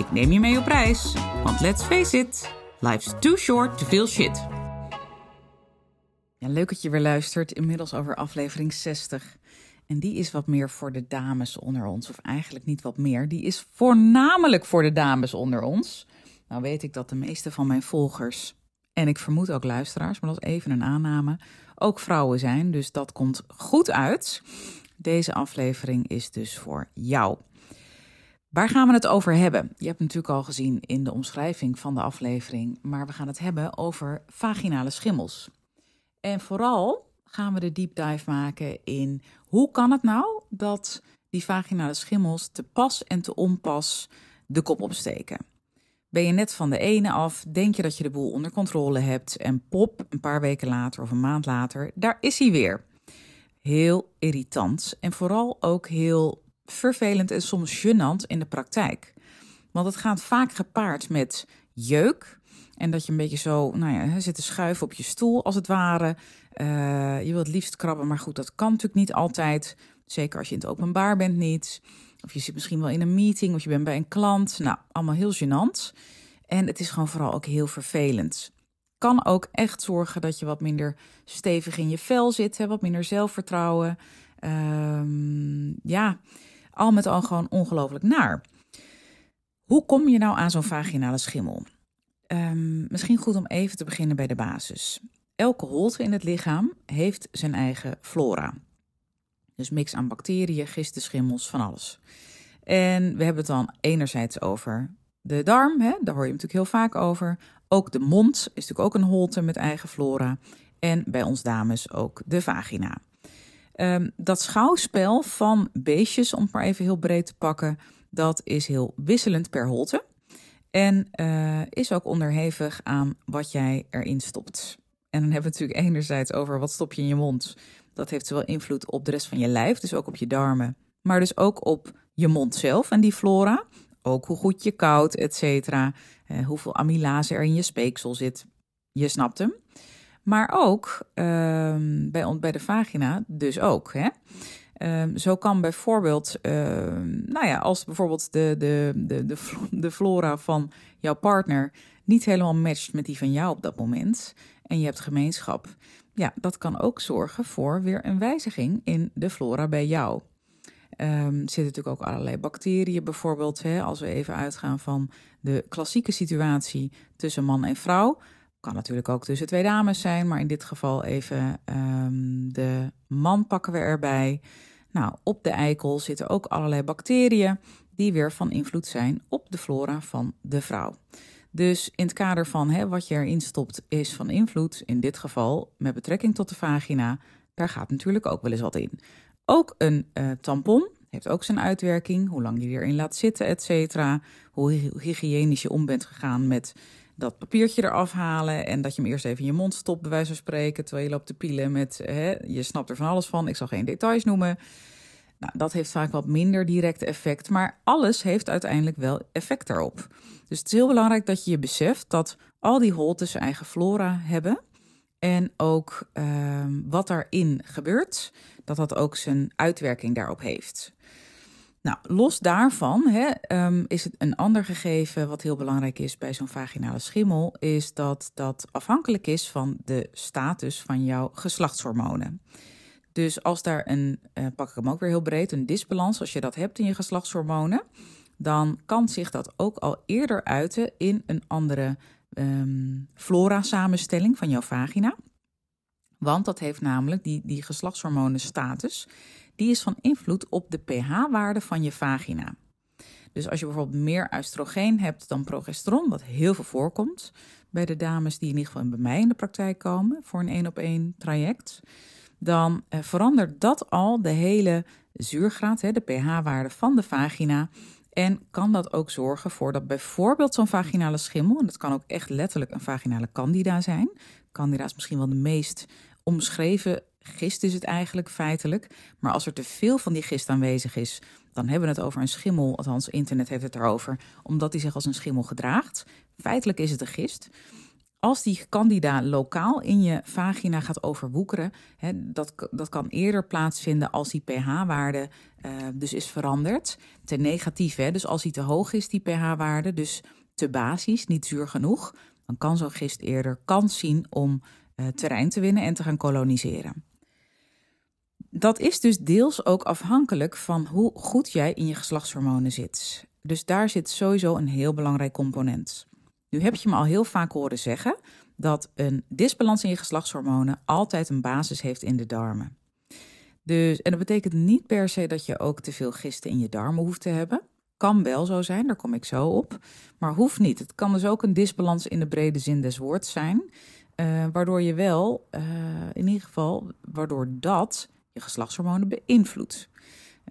Ik neem je mee op reis, want let's face it, life's too short to feel shit. Ja, leuk dat je weer luistert, inmiddels over aflevering 60. En die is wat meer voor de dames onder ons, of eigenlijk niet wat meer, die is voornamelijk voor de dames onder ons. Nou weet ik dat de meeste van mijn volgers, en ik vermoed ook luisteraars, maar dat is even een aanname, ook vrouwen zijn, dus dat komt goed uit. Deze aflevering is dus voor jou. Waar gaan we het over hebben? Je hebt natuurlijk al gezien in de omschrijving van de aflevering, maar we gaan het hebben over vaginale schimmels. En vooral gaan we de deep dive maken in hoe kan het nou dat die vaginale schimmels te pas en te onpas de kop opsteken. Ben je net van de ene af, denk je dat je de boel onder controle hebt en pop, een paar weken later of een maand later, daar is hij weer heel irritant en vooral ook heel vervelend en soms gênant in de praktijk. Want het gaat vaak gepaard met jeuk. En dat je een beetje zo, nou ja, zit te schuiven op je stoel als het ware. Uh, je wilt liefst krabben, maar goed, dat kan natuurlijk niet altijd. Zeker als je in het openbaar bent niet. Of je zit misschien wel in een meeting of je bent bij een klant. Nou, allemaal heel gênant. En het is gewoon vooral ook heel vervelend kan ook echt zorgen dat je wat minder stevig in je vel zit, hè, wat minder zelfvertrouwen. Um, ja, al met al gewoon ongelooflijk naar. Hoe kom je nou aan zo'n vaginale schimmel? Um, misschien goed om even te beginnen bij de basis. Elke holte in het lichaam heeft zijn eigen flora. Dus mix aan bacteriën, gisten, schimmels, van alles. En we hebben het dan enerzijds over de darm, hè, daar hoor je natuurlijk heel vaak over. Ook de mond is natuurlijk ook een holte met eigen flora. En bij ons dames ook de vagina. Um, dat schouwspel van beestjes, om het maar even heel breed te pakken, dat is heel wisselend per holte. En uh, is ook onderhevig aan wat jij erin stopt. En dan hebben we het natuurlijk enerzijds over wat stop je in je mond. Dat heeft zowel invloed op de rest van je lijf, dus ook op je darmen. Maar dus ook op je mond zelf en die flora. Ook hoe goed je koudt, et cetera. Uh, hoeveel amylase er in je speeksel zit. Je snapt hem. Maar ook uh, bij, bij de vagina dus ook. Hè? Uh, zo kan bijvoorbeeld, ehm, nou ja, als bijvoorbeeld de, de, de, de, flora van jouw partner niet helemaal matcht met die van jou op dat moment en je hebt gemeenschap, ja, dat kan ook zorgen voor weer een wijziging in de flora bij jou. Um, zitten natuurlijk ook allerlei bacteriën, bijvoorbeeld, hè, als we even uitgaan van de klassieke situatie tussen man en vrouw. Kan natuurlijk ook tussen twee dames zijn, maar in dit geval even um, de man pakken we erbij. Nou, op de eikel zitten ook allerlei bacteriën die weer van invloed zijn op de flora van de vrouw. Dus in het kader van wat je erin stopt is van invloed, in dit geval met betrekking tot de vagina, daar gaat natuurlijk ook wel eens wat in. Ook een uh, tampon heeft ook zijn uitwerking. Hoe lang je erin laat zitten, et cetera. Hoe hygiënisch je om bent gegaan met dat papiertje eraf halen. En dat je hem eerst even in je mond stopt, bij wijze van spreken. Terwijl je loopt te pielen met, hè, je snapt er van alles van. Ik zal geen details noemen. Nou, dat heeft vaak wat minder direct effect. Maar alles heeft uiteindelijk wel effect daarop. Dus het is heel belangrijk dat je je beseft dat al die holtes eigen flora hebben. En ook uh, wat daarin gebeurt, dat dat ook zijn uitwerking daarop heeft. Nou, los daarvan hè, um, is het een ander gegeven wat heel belangrijk is bij zo'n vaginale schimmel, is dat dat afhankelijk is van de status van jouw geslachtshormonen. Dus als daar een, uh, pak ik hem ook weer heel breed, een disbalans, als je dat hebt in je geslachtshormonen, dan kan zich dat ook al eerder uiten in een andere um, flora-samenstelling van jouw vagina. Want dat heeft namelijk die, die geslachtshormonenstatus, die is van invloed op de pH-waarde van je vagina. Dus als je bijvoorbeeld meer oestrogeen hebt dan progesteron, wat heel veel voorkomt bij de dames die in ieder geval bij mij in de praktijk komen voor een één op één traject, dan verandert dat al de hele zuurgraad, de pH-waarde van de vagina. En kan dat ook zorgen voor dat bijvoorbeeld zo'n vaginale schimmel, en dat kan ook echt letterlijk een vaginale candida zijn. Candida is misschien wel de meest omschreven gist is het eigenlijk feitelijk. Maar als er te veel van die gist aanwezig is, dan hebben we het over een schimmel. Althans, internet heeft het erover, omdat die zich als een schimmel gedraagt. Feitelijk is het een gist. Als die candida lokaal in je vagina gaat overwoekeren, hè, dat, dat kan eerder plaatsvinden als die pH-waarde uh, dus is veranderd. Ten negatieve, hè, dus als die te hoog is, die pH-waarde, dus te basis, niet zuur genoeg, dan kan zo'n gist eerder kans zien om terrein te winnen en te gaan koloniseren. Dat is dus deels ook afhankelijk van hoe goed jij in je geslachtshormonen zit. Dus daar zit sowieso een heel belangrijk component. Nu heb je me al heel vaak horen zeggen dat een disbalans in je geslachtshormonen altijd een basis heeft in de darmen. Dus, en dat betekent niet per se dat je ook te veel gisten in je darmen hoeft te hebben. Kan wel zo zijn, daar kom ik zo op. Maar hoeft niet. Het kan dus ook een disbalans in de brede zin des woords zijn. Uh, waardoor je wel, uh, in ieder geval, waardoor dat je geslachtshormonen beïnvloedt.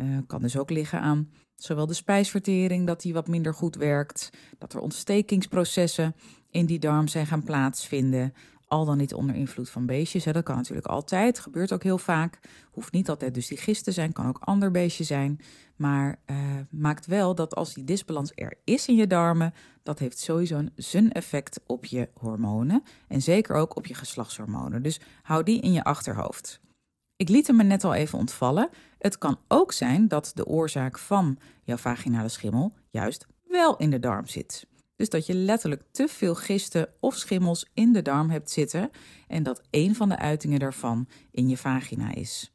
Uh, kan dus ook liggen aan zowel de spijsvertering, dat die wat minder goed werkt, dat er ontstekingsprocessen in die darm zijn gaan plaatsvinden, al dan niet onder invloed van beestjes. Hè. Dat kan natuurlijk altijd, gebeurt ook heel vaak. Hoeft niet altijd dus die gisten zijn, kan ook ander beestje zijn. Maar uh, maakt wel dat als die disbalans er is in je darmen, dat heeft sowieso zijn effect op je hormonen. En zeker ook op je geslachtshormonen. Dus hou die in je achterhoofd. Ik liet hem me net al even ontvallen. Het kan ook zijn dat de oorzaak van jouw vaginale schimmel juist wel in de darm zit. Dus dat je letterlijk te veel gisten of schimmels in de darm hebt zitten en dat een van de uitingen daarvan in je vagina is.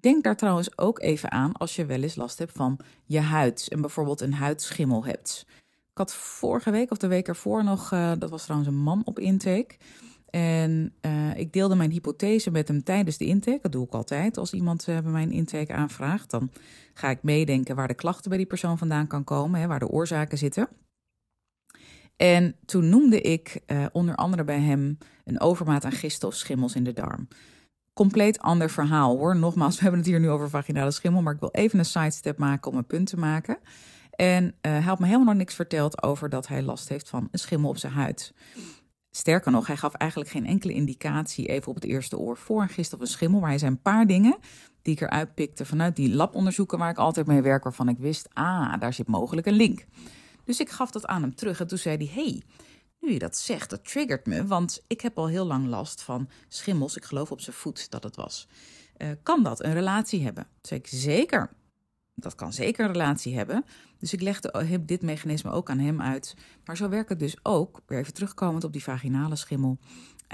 Denk daar trouwens ook even aan als je wel eens last hebt van je huid en bijvoorbeeld een huidschimmel hebt. Ik had vorige week of de week ervoor nog, uh, dat was trouwens een man op intake. En uh, ik deelde mijn hypothese met hem tijdens de intake. Dat doe ik altijd. Als iemand uh, bij mij een intake aanvraagt, dan ga ik meedenken waar de klachten bij die persoon vandaan kan komen, hè, waar de oorzaken zitten. En toen noemde ik uh, onder andere bij hem een overmaat aan gisten of schimmels in de darm. Compleet ander verhaal hoor. Nogmaals, we hebben het hier nu over vaginale schimmel, maar ik wil even een sidestep maken om een punt te maken. En hij had me helemaal nog niks verteld over dat hij last heeft van een schimmel op zijn huid. Sterker nog, hij gaf eigenlijk geen enkele indicatie even op het eerste oor voor een gist of een schimmel. Maar hij zijn een paar dingen die ik eruit pikte vanuit die labonderzoeken waar ik altijd mee werk, waarvan ik wist, ah, daar zit mogelijk een link. Dus ik gaf dat aan hem terug en toen zei hij, hey, nu je dat zegt, dat triggert me, want ik heb al heel lang last van schimmels. Ik geloof op zijn voet dat het was. Uh, kan dat een relatie hebben? Toen zei ik, zeker dat kan zeker een relatie hebben. Dus ik legde dit mechanisme ook aan hem uit. Maar zo werkt het dus ook, weer even terugkomend op die vaginale schimmel,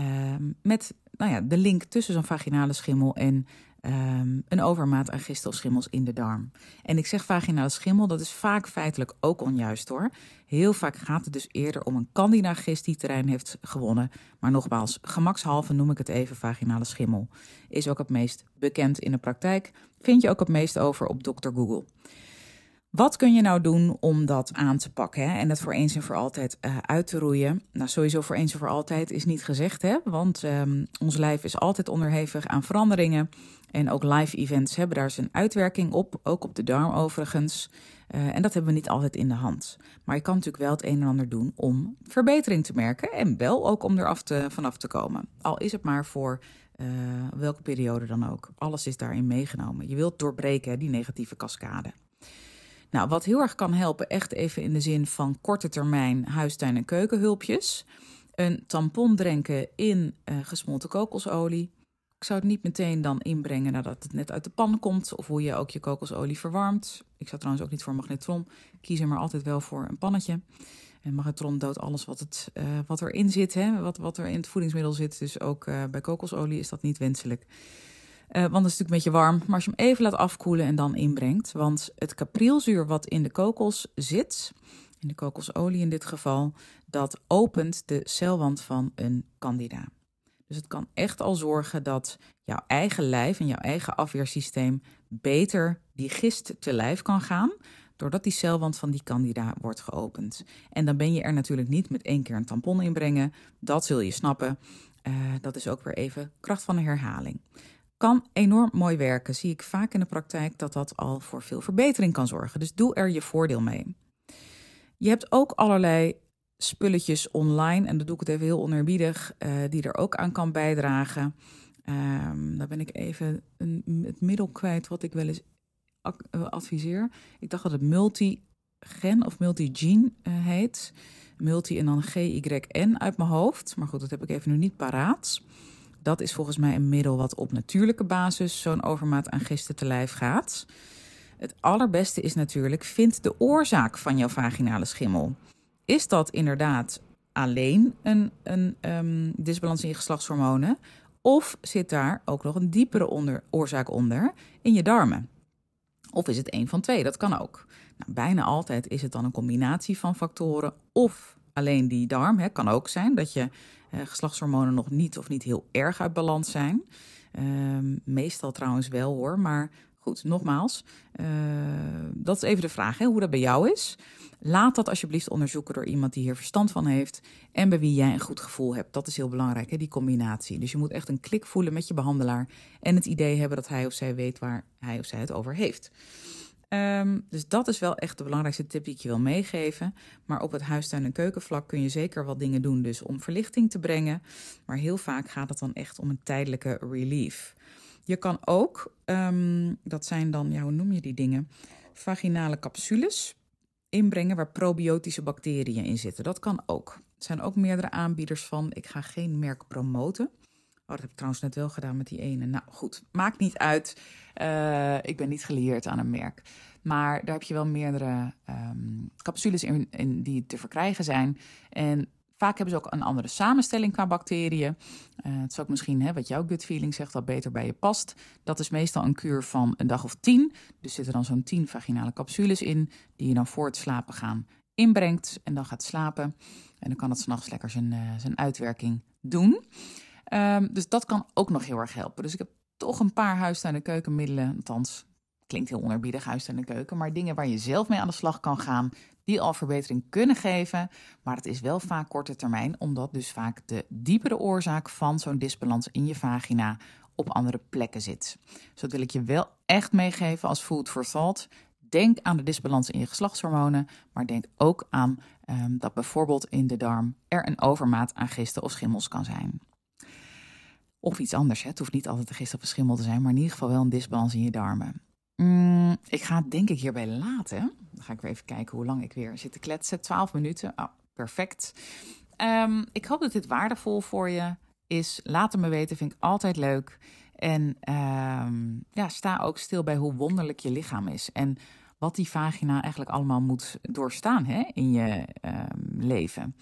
uh, met nou ja, de link tussen zo'n vaginale schimmel en um, een overmaat aan gisten of schimmels in de darm. En ik zeg vaginale schimmel, dat is vaak feitelijk ook onjuist hoor. Heel vaak gaat het dus eerder om een candida gist die terrein heeft gewonnen. Maar nogmaals, gemakshalve noem ik het even vaginale schimmel. Is ook het meest bekend in de praktijk. Vind je ook het meest over op Dr. Google. Wat kun je nou doen om dat aan te pakken hè? en dat voor eens en voor altijd uh, uit te roeien? Nou, sowieso voor eens en voor altijd is niet gezegd, hè? want um, ons lijf is altijd onderhevig aan veranderingen. En ook live events hebben daar zijn uitwerking op, ook op de darm overigens. Uh, en dat hebben we niet altijd in de hand. Maar je kan natuurlijk wel het een en ander doen om verbetering te merken en wel ook om er af te, vanaf te komen. Al is het maar voor uh, welke periode dan ook. Alles is daarin meegenomen. Je wilt doorbreken die negatieve cascade. Nou, wat heel erg kan helpen, echt even in de zin van korte termijn huistuin- en keukenhulpjes. Een tampon drenken in uh, gesmolten kokosolie. Ik zou het niet meteen dan inbrengen nadat het net uit de pan komt. Of hoe je ook je kokosolie verwarmt. Ik zou trouwens ook niet voor magnetron. kiezen, maar altijd wel voor een pannetje. En magnetron doodt alles wat, het, uh, wat erin zit, hè? Wat, wat er in het voedingsmiddel zit. Dus ook uh, bij kokosolie is dat niet wenselijk. Uh, want het is natuurlijk een beetje warm. Maar als je hem even laat afkoelen en dan inbrengt. Want het caprilzuur wat in de kokos zit, in de kokosolie in dit geval, dat opent de celwand van een candida. Dus het kan echt al zorgen dat jouw eigen lijf en jouw eigen afweersysteem beter die gist te lijf kan gaan, doordat die celwand van die candida wordt geopend. En dan ben je er natuurlijk niet met één keer een tampon inbrengen. Dat zul je snappen. Uh, dat is ook weer even kracht van de herhaling kan enorm mooi werken. Zie ik vaak in de praktijk dat dat al voor veel verbetering kan zorgen. Dus doe er je voordeel mee. Je hebt ook allerlei spulletjes online, en dat doe ik het even heel onerbiedig, uh, die er ook aan kan bijdragen. Um, daar ben ik even een, het middel kwijt wat ik wel eens eh, adviseer. Ik dacht dat het multigen of multigene uh, heet. Multi en dan G-Y-N uit mijn hoofd. Maar goed, dat heb ik even nu niet paraat. Dat is volgens mij een middel wat op natuurlijke basis zo'n overmaat aan gisten te lijf gaat. Het allerbeste is natuurlijk, vind de oorzaak van jouw vaginale schimmel. Is dat inderdaad alleen een, een um, disbalans in je geslachtshormonen? Of zit daar ook nog een diepere onder, oorzaak onder in je darmen? Of is het een van twee? Dat kan ook. Nou, bijna altijd is het dan een combinatie van factoren of alleen die darm. Het kan ook zijn dat je uh, geslachtshormonen nog niet of niet heel erg uit balans zijn. Uh, meestal trouwens wel hoor, maar goed, nogmaals, uh, dat is even de vraag hè, hoe dat bij jou is. Laat dat alsjeblieft onderzoeken door iemand die hier verstand van heeft en bij wie jij een goed gevoel hebt. Dat is heel belangrijk, hè, die combinatie. Dus je moet echt een klik voelen met je behandelaar en het idee hebben dat hij of zij weet waar hij of zij het over heeft. Um, dus dat is wel echt de belangrijkste tip die ik je wil meegeven. Maar op het huistuin- en keukenvlak kun je zeker wat dingen doen dus om verlichting te brengen. Maar heel vaak gaat het dan echt om een tijdelijke relief. Je kan ook, um, dat zijn dan, ja, hoe noem je die dingen? Vaginale capsules inbrengen waar probiotische bacteriën in zitten. Dat kan ook. Er zijn ook meerdere aanbieders van. Ik ga geen merk promoten. Oh, dat heb ik trouwens net wel gedaan met die ene. Nou goed, maakt niet uit. Uh, ik ben niet geleerd aan een merk. Maar daar heb je wel meerdere um, capsules in, in, die te verkrijgen zijn. En vaak hebben ze ook een andere samenstelling qua bacteriën. Uh, het is ook misschien hè, wat jouw gut feeling zegt, wat beter bij je past. Dat is meestal een kuur van een dag of tien. Dus zitten dan zo'n tien vaginale capsules in, die je dan voor het slapen gaan inbrengt. En dan gaat slapen. En dan kan het s'nachts lekker zijn, uh, zijn uitwerking doen. Um, dus dat kan ook nog heel erg helpen. Dus ik heb toch een paar huistuin- en keukenmiddelen. Althans, klinkt heel onerbiedig, huistuin en keuken. Maar dingen waar je zelf mee aan de slag kan gaan. Die al verbetering kunnen geven. Maar het is wel vaak korte termijn. Omdat dus vaak de diepere oorzaak van zo'n disbalans in je vagina op andere plekken zit. Dus dat wil ik je wel echt meegeven als food for thought. Denk aan de disbalans in je geslachtshormonen, maar denk ook aan um, dat bijvoorbeeld in de darm er een overmaat aan gisten of schimmels kan zijn. Of iets anders. Hè. Het hoeft niet altijd een gist of een schimmel te zijn, maar in ieder geval wel een disbalans in je darmen. Mm, ik ga het denk ik hierbij laten. Dan ga ik weer even kijken hoe lang ik weer zit te kletsen. 12 minuten. Oh, perfect. Um, ik hoop dat dit waardevol voor je is. Laat het me weten, vind ik altijd leuk. En um, ja, sta ook stil bij hoe wonderlijk je lichaam is. En wat die vagina eigenlijk allemaal moet doorstaan hè, in je um, leven.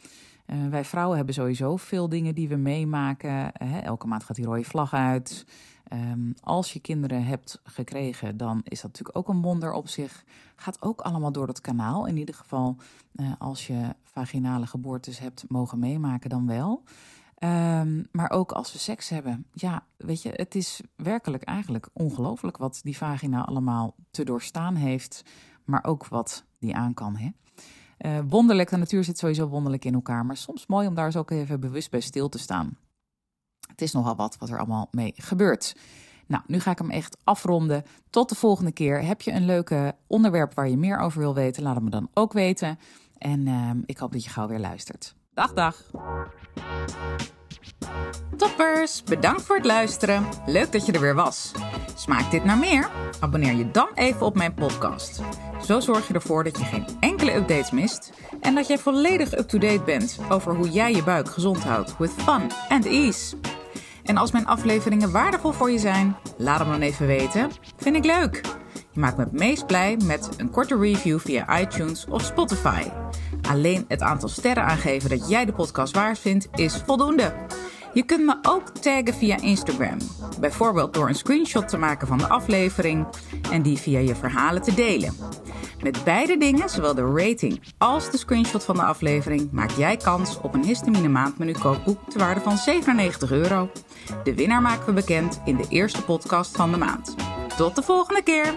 Uh, wij vrouwen hebben sowieso veel dingen die we meemaken. Uh, elke maand gaat die rode vlag uit. Um, als je kinderen hebt gekregen, dan is dat natuurlijk ook een wonder op zich. Gaat ook allemaal door dat kanaal. In ieder geval, uh, als je vaginale geboortes hebt mogen meemaken, dan wel. Um, maar ook als we seks hebben. Ja, weet je, het is werkelijk eigenlijk ongelooflijk wat die vagina allemaal te doorstaan heeft. Maar ook wat die aan kan. Hè? Uh, wonderlijk, de natuur zit sowieso wonderlijk in elkaar. Maar soms mooi om daar eens ook even bewust bij stil te staan. Het is nogal wat wat er allemaal mee gebeurt. Nou, nu ga ik hem echt afronden. Tot de volgende keer. Heb je een leuke onderwerp waar je meer over wil weten? Laat het me dan ook weten. En uh, ik hoop dat je gauw weer luistert. Dag, dag. Toppers, bedankt voor het luisteren. Leuk dat je er weer was. Smaakt dit naar meer? Abonneer je dan even op mijn podcast. Zo zorg je ervoor dat je geen enkele updates mist en dat jij volledig up-to-date bent over hoe jij je buik gezond houdt with fun and ease. En als mijn afleveringen waardevol voor je zijn, laat hem dan even weten. Vind ik leuk. Je maakt me het meest blij met een korte review via iTunes of Spotify. Alleen het aantal sterren aangeven dat jij de podcast waard vindt is voldoende. Je kunt me ook taggen via Instagram. Bijvoorbeeld door een screenshot te maken van de aflevering en die via je verhalen te delen. Met beide dingen, zowel de rating als de screenshot van de aflevering, maak jij kans op een histamine maandmenu kookboek te waarde van 97 euro. De winnaar maken we bekend in de eerste podcast van de maand. Tot de volgende keer!